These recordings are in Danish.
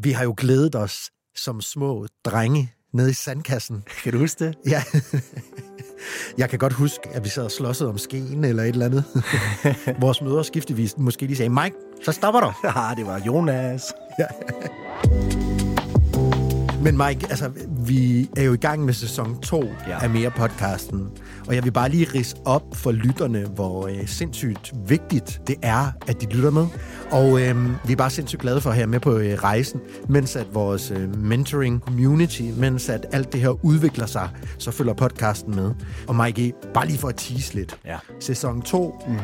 Vi har jo glædet os som små drenge nede i sandkassen. Kan du huske det? Ja. Jeg kan godt huske, at vi sad og slåsede om skeen eller et eller andet. Vores møder skiftevis måske lige sagde, Mike, så stopper du. Ja, det var Jonas. Ja. Men Mike, altså, vi er jo i gang med sæson 2 ja. af Mere Podcasten. Og jeg vil bare lige rise op for lytterne, hvor øh, sindssygt vigtigt det er, at de lytter med. Og øh, vi er bare sindssygt glade for at have med på øh, rejsen, mens at vores øh, mentoring community, mens at alt det her udvikler sig, så følger podcasten med. Og Mike, bare lige for at tease lidt. Ja. Sæson 2, mm.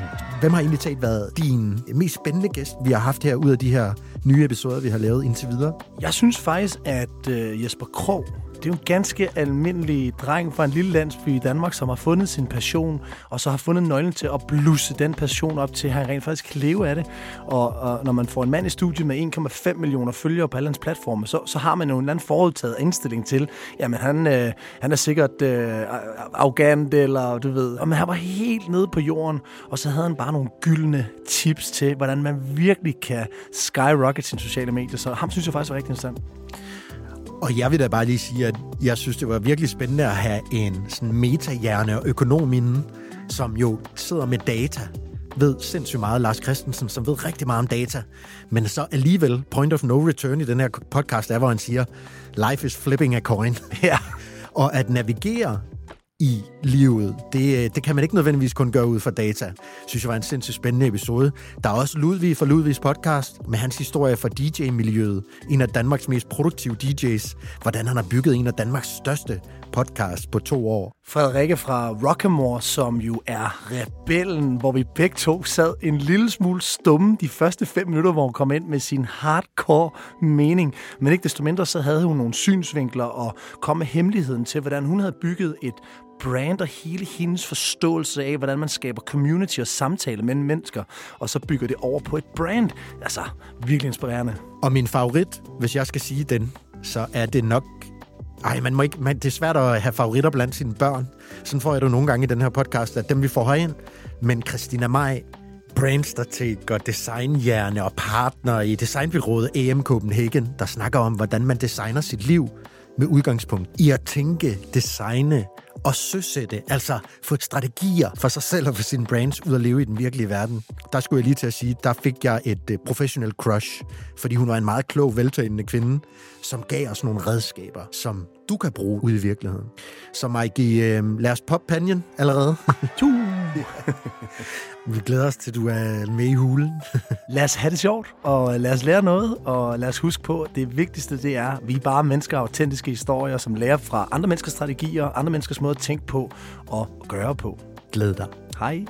hvem har egentlig talt været din mest spændende gæst, vi har haft her ud af de her nye episoder, vi har lavet indtil videre? Jeg synes faktisk, at øh, Jesper Krog det er jo en ganske almindelig dreng fra en lille landsby i Danmark, som har fundet sin passion, og så har fundet nøglen til at blusse den passion op til, at han rent faktisk kan leve af det. Og, og når man får en mand i studiet med 1,5 millioner følgere på alle hans platforme, så, så har man jo en eller anden forudtaget indstilling til, jamen han, øh, han er sikkert øh, arrogant, eller du ved, og men han var helt nede på jorden, og så havde han bare nogle gyldne tips til, hvordan man virkelig kan skyrocket sine sociale medier. Så ham synes jeg faktisk var rigtig interessant. Og jeg vil da bare lige sige, at jeg synes, det var virkelig spændende at have en sådan meta-hjerne og økonom inden, som jo sidder med data, ved sindssygt meget, Lars Christensen, som ved rigtig meget om data, men så alligevel, point of no return i den her podcast er, hvor han siger, life is flipping a coin. Ja. og at navigere i livet. Det, øh, det kan man ikke nødvendigvis kun gøre ud fra data. Synes jeg var en sindssygt spændende episode. Der er også Ludvig fra Ludvigs podcast med hans historie fra DJ-miljøet. En af Danmarks mest produktive DJ's. Hvordan han har bygget en af Danmarks største podcast på to år. Frederikke fra Rockamore, som jo er rebellen, hvor vi begge to sad en lille smule stumme de første fem minutter, hvor hun kom ind med sin hardcore mening. Men ikke desto mindre, så havde hun nogle synsvinkler og kom med hemmeligheden til, hvordan hun havde bygget et brand og hele hendes forståelse af, hvordan man skaber community og samtale mellem mennesker, og så bygger det over på et brand. Altså, virkelig inspirerende. Og min favorit, hvis jeg skal sige den, så er det nok ej, man må ikke, man, det er svært at have favoritter blandt sine børn. Sådan får jeg det nogle gange i den her podcast, at dem vi får herind. Men Christina Maj, brandstrateg og designhjerne og partner i designbyrået AM Copenhagen, der snakker om, hvordan man designer sit liv med udgangspunkt i at tænke, designe og søsætte, altså få strategier for sig selv og for sine brands ud at leve i den virkelige verden. Der skulle jeg lige til at sige, der fik jeg et øh, uh, professional crush, fordi hun var en meget klog, veltalende kvinde, som gav os nogle redskaber, som du kan bruge ude i virkeligheden. Så Mike, uh, øh, lad os poppe panjen allerede. Vi glæder os til, at du er med i hulen. lad os have det sjovt, og lad os lære noget, og lad os huske på, at det vigtigste det er, at vi er bare mennesker autentiske historier, som lærer fra andre menneskers strategier, andre menneskers måde at tænke på og gøre på. Glæd dig. Hej.